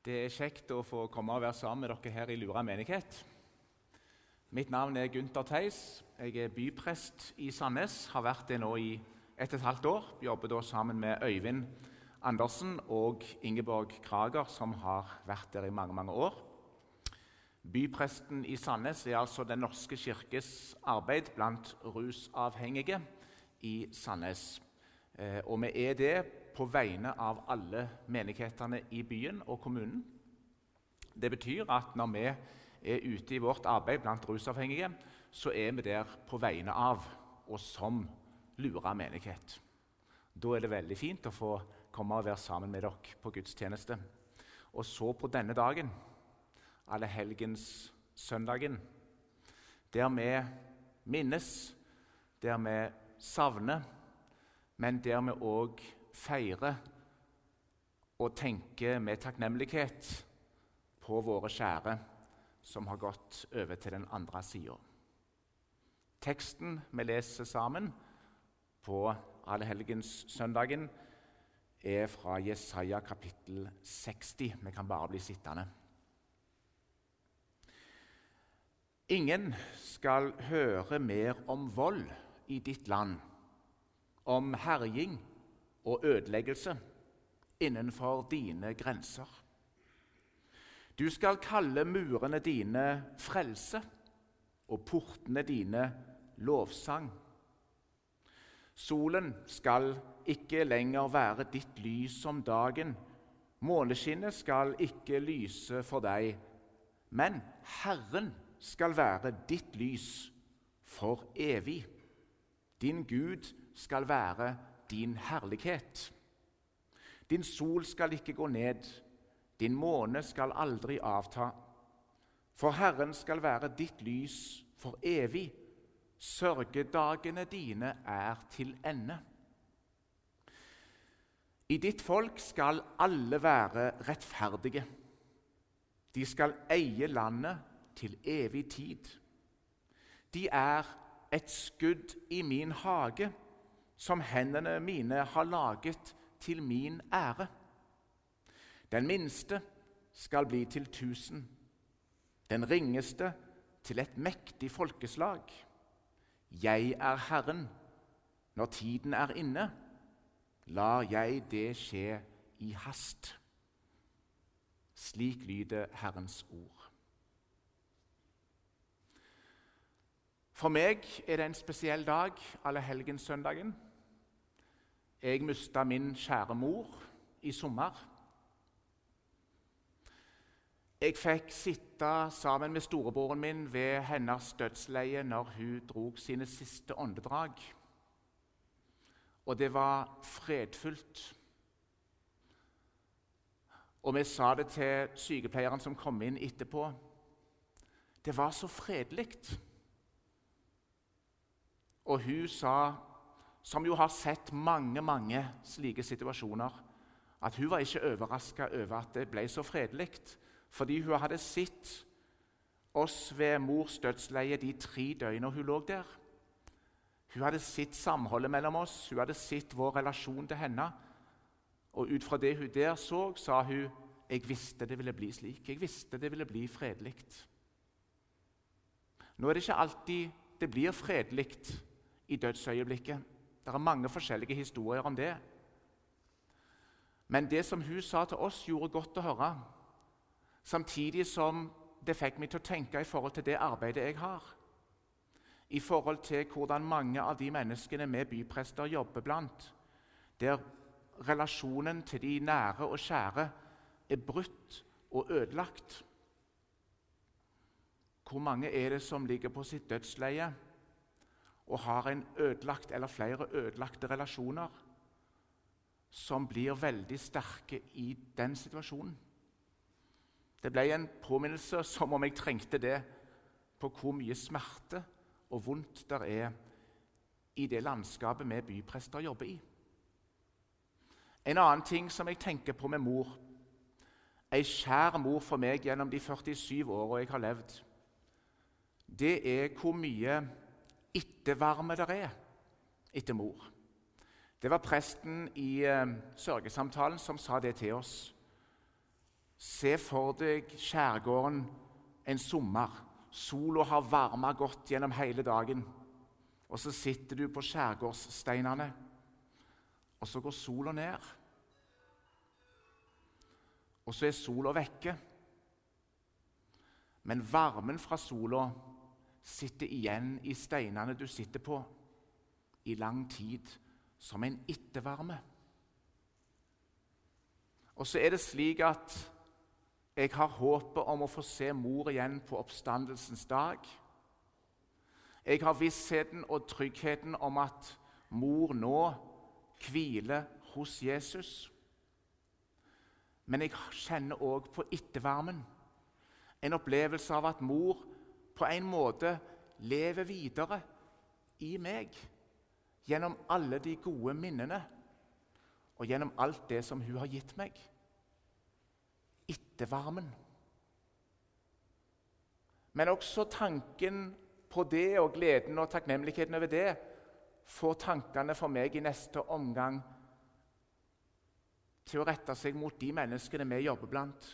Det er kjekt å få komme og være sammen med dere her i Lura menighet. Mitt navn er Gunther Theis. Jeg er byprest i Sandnes. Har vært det nå i ett og et halvt år. Jobber da sammen med Øyvind Andersen og Ingeborg Krager, som har vært der i mange, mange år. Bypresten i Sandnes er altså Den norske kirkes arbeid blant rusavhengige i Sandnes. Eh, og vi er det på vegne av alle menighetene i byen og kommunen. Det betyr at når vi er ute i vårt arbeid blant rusavhengige, så er vi der på vegne av og som Lura menighet. Da er det veldig fint å få komme og være sammen med dere på gudstjeneste. Og så på denne dagen, allehelgenssøndagen, der vi minnes, der vi savner, men der vi òg feirer og tenker med takknemlighet på våre kjære som har gått over til den andre sida. Teksten vi leser sammen på allehelgenssøndagen, er fra Jesaja kapittel 60. Vi kan bare bli sittende. Ingen skal høre mer om vold i ditt land, om herjing og ødeleggelse innenfor dine grenser. Du skal kalle murene dine frelse og portene dine lovsang. Solen skal ikke lenger være ditt lys om dagen. Måneskinnet skal ikke lyse for deg, men Herren skal være ditt lys for evig. Din Gud skal være din herlighet. Din sol skal ikke gå ned, din måne skal aldri avta. For Herren skal være ditt lys for evig. Sørgedagene dine er til ende. I ditt folk skal alle være rettferdige. De skal eie landet til evig tid. De er et skudd i min hage som hendene mine har laget til min ære. Den minste skal bli til tusen, den ringeste til et mektig folkeslag. Jeg er Herren. Når tiden er inne, lar jeg det skje i hast. Slik lyder Herrens ord. For meg er det en spesiell dag, allehelgenssøndagen. Jeg mista min kjære mor i sommer. Jeg fikk sitte sammen med storebroren min ved hennes dødsleie når hun drog sine siste åndedrag. Og det var fredfullt. Og vi sa det til sykepleieren som kom inn etterpå. Det var så fredelig. Og hun sa som jo har sett mange mange slike situasjoner, at hun var ikke overraska over at det ble så fredelig, fordi hun hadde sett oss ved mors dødsleie de tre døgnene hun lå der. Hun hadde sett samholdet mellom oss, hun hadde sett vår relasjon til henne. Og ut fra det hun der så, sa hun jeg visste det ville bli slik. Jeg visste det ville bli fredelig. Nå er det ikke alltid det blir fredelig i dødsøyeblikket. Det er mange forskjellige historier om det. Men det som hun sa til oss, gjorde godt å høre. Samtidig som det fikk meg til å tenke i forhold til det arbeidet jeg har. I forhold til hvordan mange av de menneskene vi byprester jobber blant, der relasjonen til de nære og kjære er brutt og ødelagt. Hvor mange er det som ligger på sitt dødsleie? Og har en ødelagt eller flere ødelagte relasjoner som blir veldig sterke i den situasjonen. Det ble en påminnelse som om jeg trengte det, på hvor mye smerte og vondt det er i det landskapet vi byprester jobber i. En annen ting som jeg tenker på med mor Ei kjær mor for meg gjennom de 47 åra jeg har levd, det er hvor mye ettervarme der er etter mor. Det var presten i eh, sørgesamtalen som sa det til oss. Se for deg skjærgården en sommer. Sola har varma godt gjennom hele dagen. Og så sitter du på skjærgårdssteinene, og så går sola ned. Og så er sola vekke. Men varmen fra sola sitter igjen i steinene du sitter på, i lang tid, som en ettervarme. Og så er det slik at jeg har håpet om å få se mor igjen på oppstandelsens dag. Jeg har vissheten og tryggheten om at mor nå hviler hos Jesus. Men jeg kjenner òg på ettervarmen. En opplevelse av at mor på en måte lever videre i meg gjennom alle de gode minnene og gjennom alt det som hun har gitt meg. Ettervarmen. Men også tanken på det og gleden og takknemligheten over det får tankene for meg i neste omgang til å rette seg mot de menneskene vi jobber blant,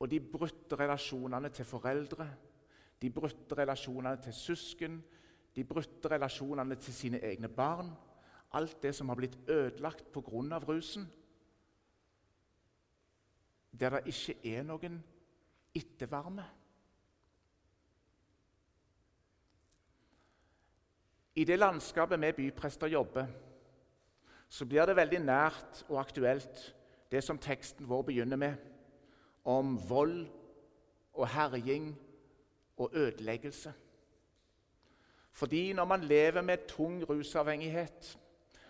og de brutte relasjonene til foreldre, de brutte relasjonene til søsken, de brutte relasjonene til sine egne barn. Alt det som har blitt ødelagt pga. rusen. Der det ikke er noen ettervarme. I det landskapet vi byprester jobber, så blir det veldig nært og aktuelt, det som teksten vår begynner med, om vold og herjing og ødeleggelse. Fordi når man lever med tung rusavhengighet,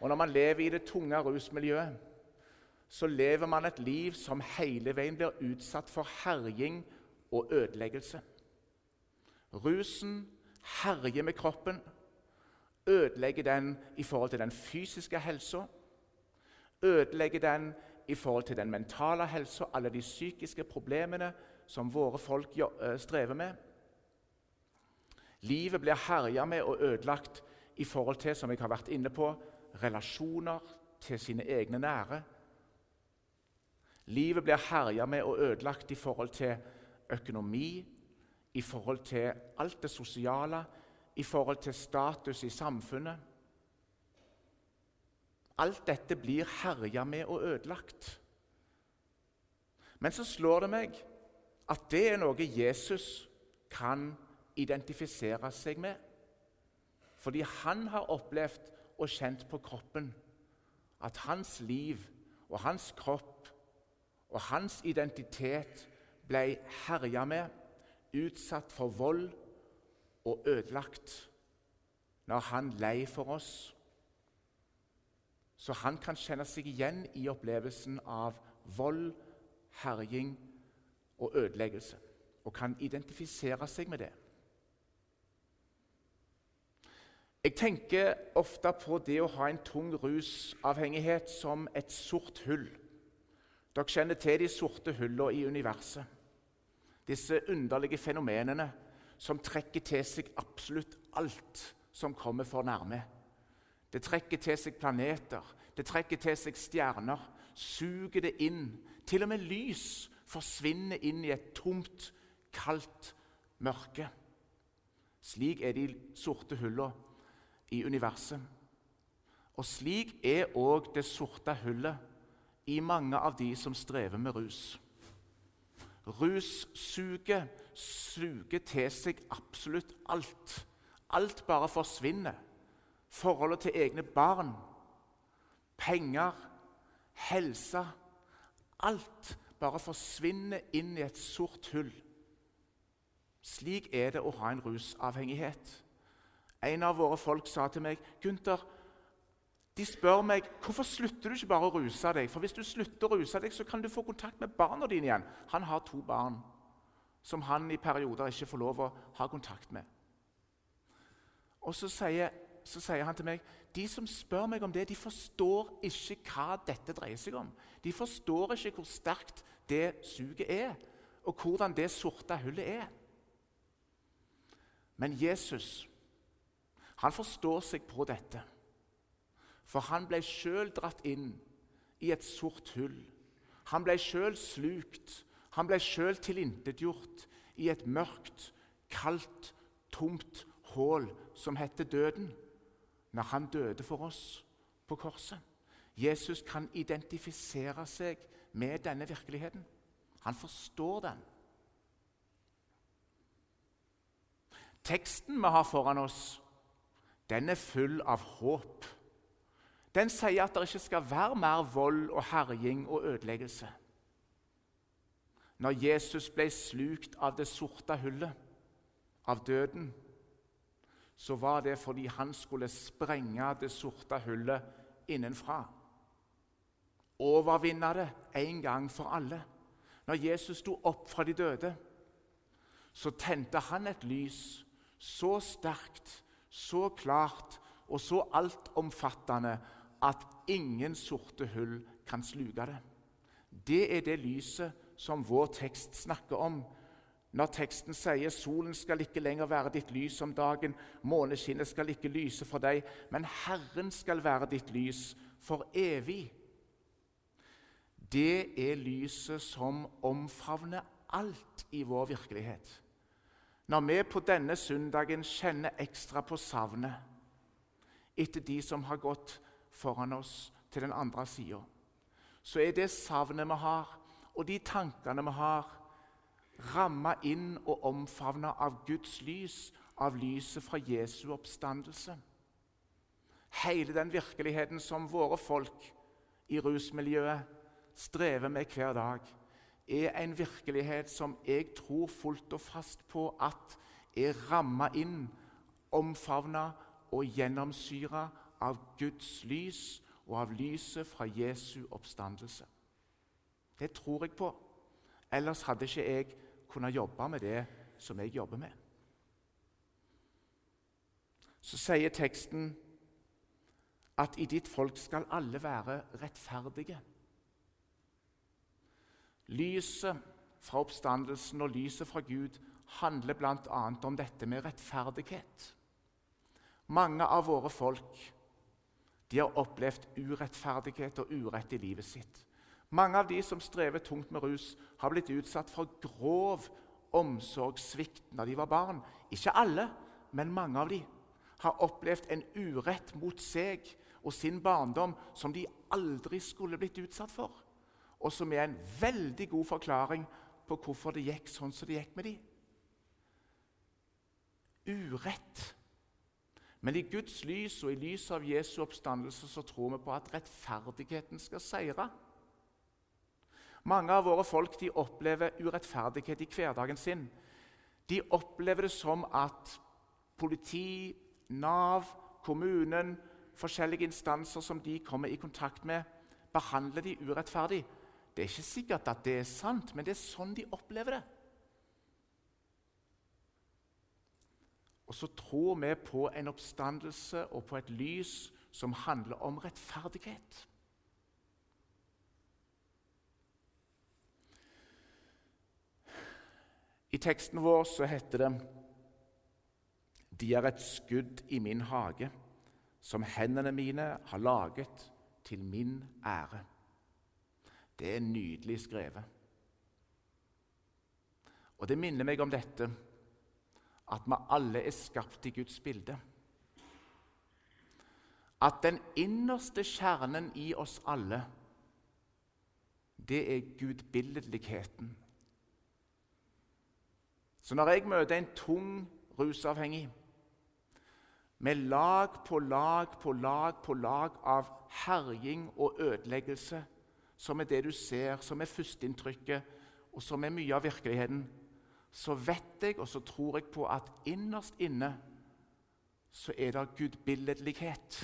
og når man lever i det tunge rusmiljøet, så lever man et liv som hele veien blir utsatt for herjing og ødeleggelse. Rusen herjer med kroppen ødelegger den i forhold til den fysiske helsa, ødelegger den i forhold til den mentale helsa, alle de psykiske problemene som våre folk strever med. Livet blir herja med og ødelagt i forhold til, som jeg har vært inne på, relasjoner til sine egne nære. Livet blir herja med og ødelagt i forhold til økonomi, i forhold til alt det sosiale, i forhold til status i samfunnet. Alt dette blir herja med og ødelagt. Men så slår det meg at det er noe Jesus kan identifisere seg med. Fordi han har opplevd og kjent på kroppen at hans liv og hans kropp og hans identitet ble herja med, utsatt for vold og ødelagt når han lei for oss. Så han kan kjenne seg igjen i opplevelsen av vold, herjing og ødeleggelse, og kan identifisere seg med det. Jeg tenker ofte på det å ha en tung rusavhengighet som et sort hull. Dere kjenner til de sorte hullene i universet. Disse underlige fenomenene som trekker til seg absolutt alt som kommer for nærme. Det trekker til seg planeter, det trekker til seg stjerner, suger det inn. Til og med lys forsvinner inn i et tomt, kaldt mørke. Slik er de sorte hullene i universet. Og slik er òg det sorte hullet i mange av de som strever med rus. Russuget suger til seg absolutt alt. Alt bare forsvinner. Forholdet til egne barn, penger, helse Alt bare forsvinner inn i et sort hull. Slik er det å ha en rusavhengighet. En av våre folk sa til meg, 'Gunther, de spør meg hvorfor slutter du ikke bare å ruse deg. For hvis du slutter å ruse deg, så kan du få kontakt med barna dine igjen. Han har to barn som han i perioder ikke får lov å ha kontakt med. Og så sier, så sier han til meg de som spør meg om det, de forstår ikke hva dette dreier seg om. De forstår ikke hvor sterkt det suget er, og hvordan det sorte hullet er. Men Jesus, han forstår seg på dette. For han ble sjøl dratt inn i et sort hull. Han ble sjøl slukt Han ble sjøl tilintetgjort i et mørkt, kaldt, tomt hull som heter døden, når han døde for oss på korset. Jesus kan identifisere seg med denne virkeligheten. Han forstår den. Teksten vi har foran oss, den er full av håp. Den sier at det ikke skal være mer vold og herjing og ødeleggelse. Når Jesus ble slukt av det sorte hullet, av døden, så var det fordi han skulle sprenge det sorte hullet innenfra. Overvinne det en gang for alle. Når Jesus sto opp fra de døde, så tente han et lys så sterkt, så klart og så altomfattende at ingen sorte hull kan sluke det. Det er det lyset som vår tekst snakker om når teksten sier 'solen skal ikke lenger være ditt lys om dagen', 'måneskinnet skal ikke lyse for deg', men Herren skal være ditt lys for evig'. Det er lyset som omfavner alt i vår virkelighet. Når vi på denne søndagen kjenner ekstra på savnet etter de som har gått foran oss til den andre sida, så er det savnet vi har, og de tankene vi har, ramma inn og omfavna av Guds lys, av lyset fra Jesu oppstandelse. Hele den virkeligheten som våre folk i rusmiljøet strever med hver dag, er en virkelighet som jeg tror fullt og fast på at er ramma inn, omfavna og gjennomsyra av Guds lys og av lyset fra Jesu oppstandelse. Det tror jeg på. Ellers hadde ikke jeg kunnet jobbe med det som jeg jobber med. Så sier teksten at i ditt folk skal alle være rettferdige. Lyset fra oppstandelsen og lyset fra Gud handler bl.a. om dette med rettferdighet. Mange av våre folk de har opplevd urettferdighet og urett i livet sitt. Mange av de som strever tungt med rus, har blitt utsatt for grov omsorgssvikt når de var barn. Ikke alle, men mange av de har opplevd en urett mot seg og sin barndom som de aldri skulle blitt utsatt for, og som er en veldig god forklaring på hvorfor det gikk sånn som det gikk med de. Urett. Men i Guds lys og i lys av Jesu oppstandelse så tror vi på at rettferdigheten skal seire. Mange av våre folk de opplever urettferdighet i hverdagen sin. De opplever det som at politi, Nav, kommunen, forskjellige instanser som de kommer i kontakt med, behandler de urettferdig. Det er ikke sikkert at det er sant, men det er sånn de opplever det. Og så tror vi på en oppstandelse og på et lys som handler om rettferdighet. I teksten vår så heter det De er et skudd i min hage, som hendene mine har laget til min ære. Det er nydelig skrevet. Og det minner meg om dette at vi alle er skapt i Guds bilde. At den innerste kjernen i oss alle, det er gudbildeligheten så når jeg møter en tung rusavhengig med lag på lag på lag på lag av herjing og ødeleggelse, som er det du ser, som er førsteinntrykket, og som er mye av virkeligheten, så vet jeg og så tror jeg på at innerst inne så er det gudbilledlighet,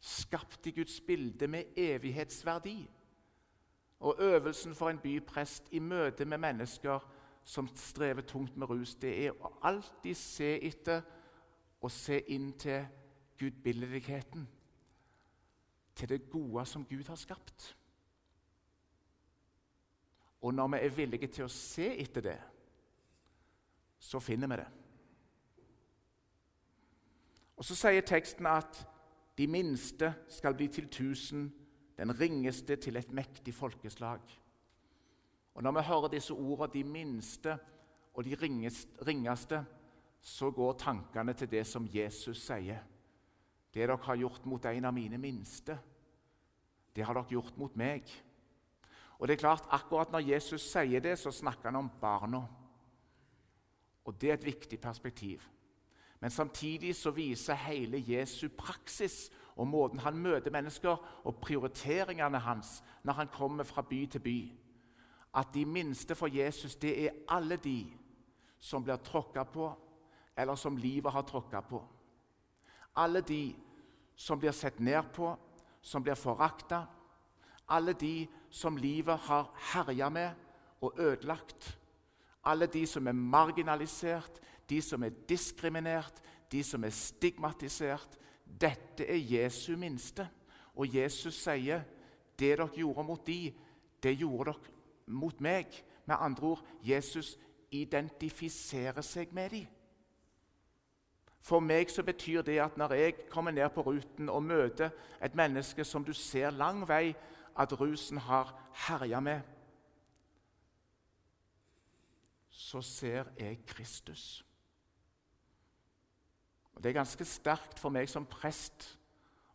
skapt i Guds bilde med evighetsverdi. Og øvelsen for en byprest i møte med mennesker som strever tungt med rus, det er å alltid se etter og se inn til gudbildeligheten. Til det gode som Gud har skapt. Og når vi er villige til å se etter det, så finner vi det. Og Så sier teksten at de minste skal bli til tusen, den ringeste til et mektig folkeslag. Og Når vi hører disse ordene, de minste og de ringeste, så går tankene til det som Jesus sier. Det dere har gjort mot en av mine minste, det har dere gjort mot meg. Og det er klart, Akkurat når Jesus sier det, så snakker han om barna. Og Det er et viktig perspektiv. Men samtidig så viser hele Jesu praksis og måten han møter mennesker, og prioriteringene hans når han kommer fra by til by, at de minste for Jesus det er alle de som blir tråkka på, eller som livet har tråkka på. Alle de som blir sett ned på, som blir forakta. Alle de som livet har herja med og ødelagt. Alle de som er marginalisert, de som er diskriminert, de som er stigmatisert. Dette er Jesu minste. Og Jesus sier det dere gjorde mot de, det gjorde dere mot meg. Med andre ord Jesus identifiserer seg med de. For meg så betyr det at når jeg kommer ned på ruten og møter et menneske som du ser lang vei at rusen har herja med, så ser jeg Kristus. Og Det er ganske sterkt for meg som prest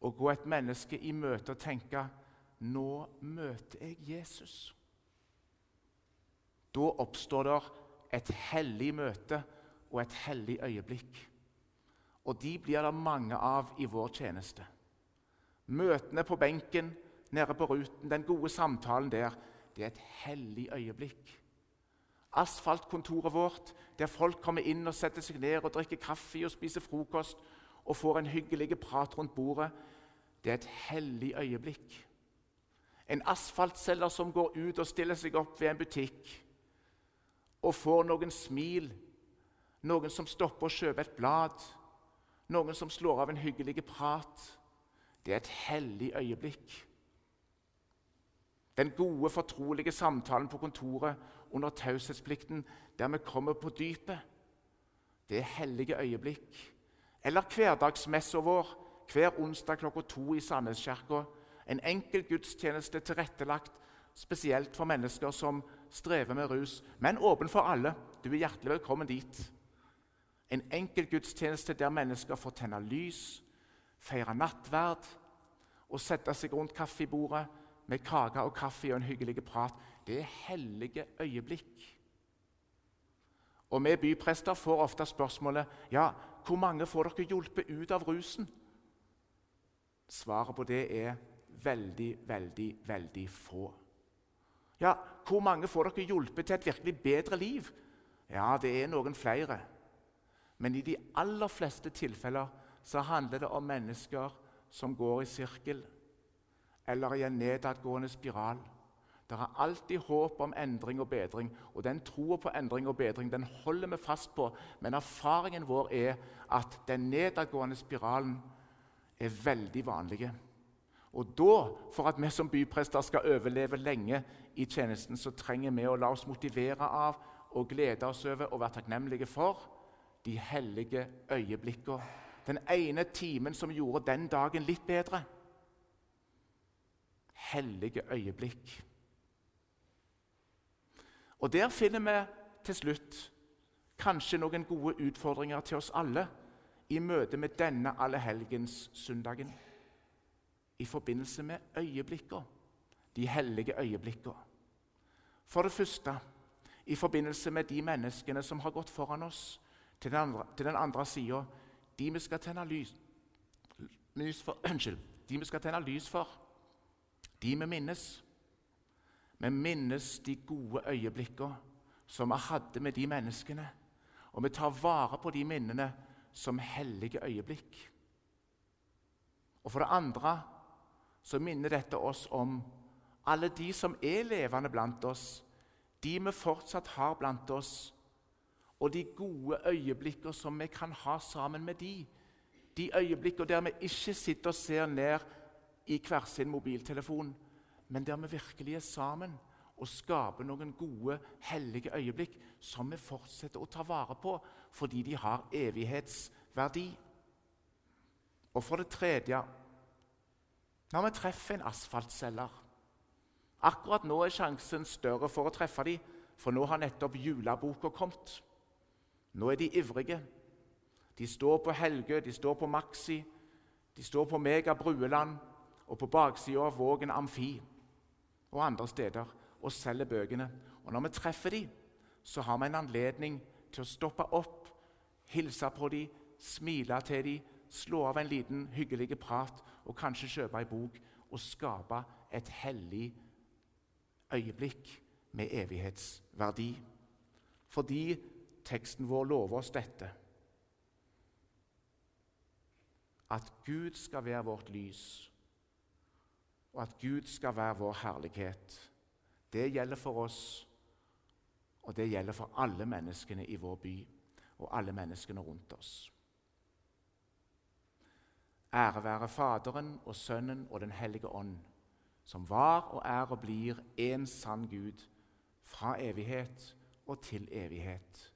å gå et menneske i møte og tenke nå møter jeg Jesus. Da oppstår det et hellig møte og et hellig øyeblikk. Og de blir det mange av i vår tjeneste. Møtene på benken, nede på ruten, den gode samtalen der, det er et hellig øyeblikk. Asfaltkontoret vårt, der folk kommer inn og setter seg ned og drikker kaffe og spiser frokost og får en hyggelig prat rundt bordet, det er et hellig øyeblikk. En asfaltselger som går ut og stiller seg opp ved en butikk og får noen smil, noen som stopper og kjøper et blad, noen som slår av en hyggelig prat. Det er et hellig øyeblikk. Den gode, fortrolige samtalen på kontoret under taushetsplikten, der vi kommer på dypet. Det er hellige øyeblikk. Eller hverdagsmessa vår hver onsdag klokka to i Sandneskirka. En enkel gudstjeneste tilrettelagt spesielt for mennesker som strever med rus, men åpen for alle. Du er hjertelig velkommen dit. En enkel gudstjeneste der mennesker får tenne lys, feire nattverd og sette seg rundt kaffebordet med kake og kaffe og en hyggelig prat. Det er hellige øyeblikk. Og Vi byprester får ofte spørsmålet ja, hvor mange får dere hjulpet ut av rusen. Svaret på det er veldig, veldig, veldig få. Ja, Hvor mange får dere hjulpet til et virkelig bedre liv? Ja, det er noen flere. Men i de aller fleste tilfeller så handler det om mennesker som går i sirkel eller i en nedadgående spiral. Det er alltid håp om endring og bedring, og den troa på endring og bedring den holder vi fast på. Men erfaringen vår er at den nedadgående spiralen er veldig vanlig. Og da, for at vi som byprester skal overleve lenge i tjenesten, så trenger vi å la oss motivere av og glede oss over og være takknemlige for de hellige øyeblikkene. Den ene timen som gjorde den dagen litt bedre. Hellige øyeblikk. Og Der finner vi til slutt kanskje noen gode utfordringer til oss alle i møte med denne allehelgenssøndagen i forbindelse med øyeblikkene, de hellige øyeblikkene. For det første i forbindelse med de menneskene som har gått foran oss til den andre, til andre sida, de vi skal tenne lys, lys for, Unnskyld. De vi skal tenne lys for, de vi minnes. Vi minnes de gode øyeblikkene som vi hadde med de menneskene. Og vi tar vare på de minnene som hellige øyeblikk. Og for det andre så minner dette oss om alle de som er levende blant oss, de vi fortsatt har blant oss, og de gode øyeblikkene som vi kan ha sammen med de. De øyeblikkene der vi ikke sitter og ser ned i hver sin mobiltelefon, men der vi virkelig er sammen og skaper noen gode, hellige øyeblikk som vi fortsetter å ta vare på fordi de har evighetsverdi. Og for det tredje når vi treffer en asfaltselger, Akkurat nå er sjansen større for å treffe dem, for nå har nettopp juleboka kommet. Nå er de ivrige. De står på Helgø, de står på Maxi, de står på Mega Brueland og på baksida av Vågen Amfi og andre steder og selger bøkene. Og Når vi treffer dem, så har vi en anledning til å stoppe opp, hilse på dem, smile til dem, slå av en liten hyggelig prat og kanskje kjøpe ei bok og skape et hellig øyeblikk med evighetsverdi. Fordi teksten vår lover oss dette. At Gud skal være vårt lys, og at Gud skal være vår herlighet. Det gjelder for oss, og det gjelder for alle menneskene i vår by og alle menneskene rundt oss. Ære være Faderen og Sønnen og Den hellige ånd, som var og er og blir en sann Gud fra evighet og til evighet.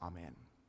Amen.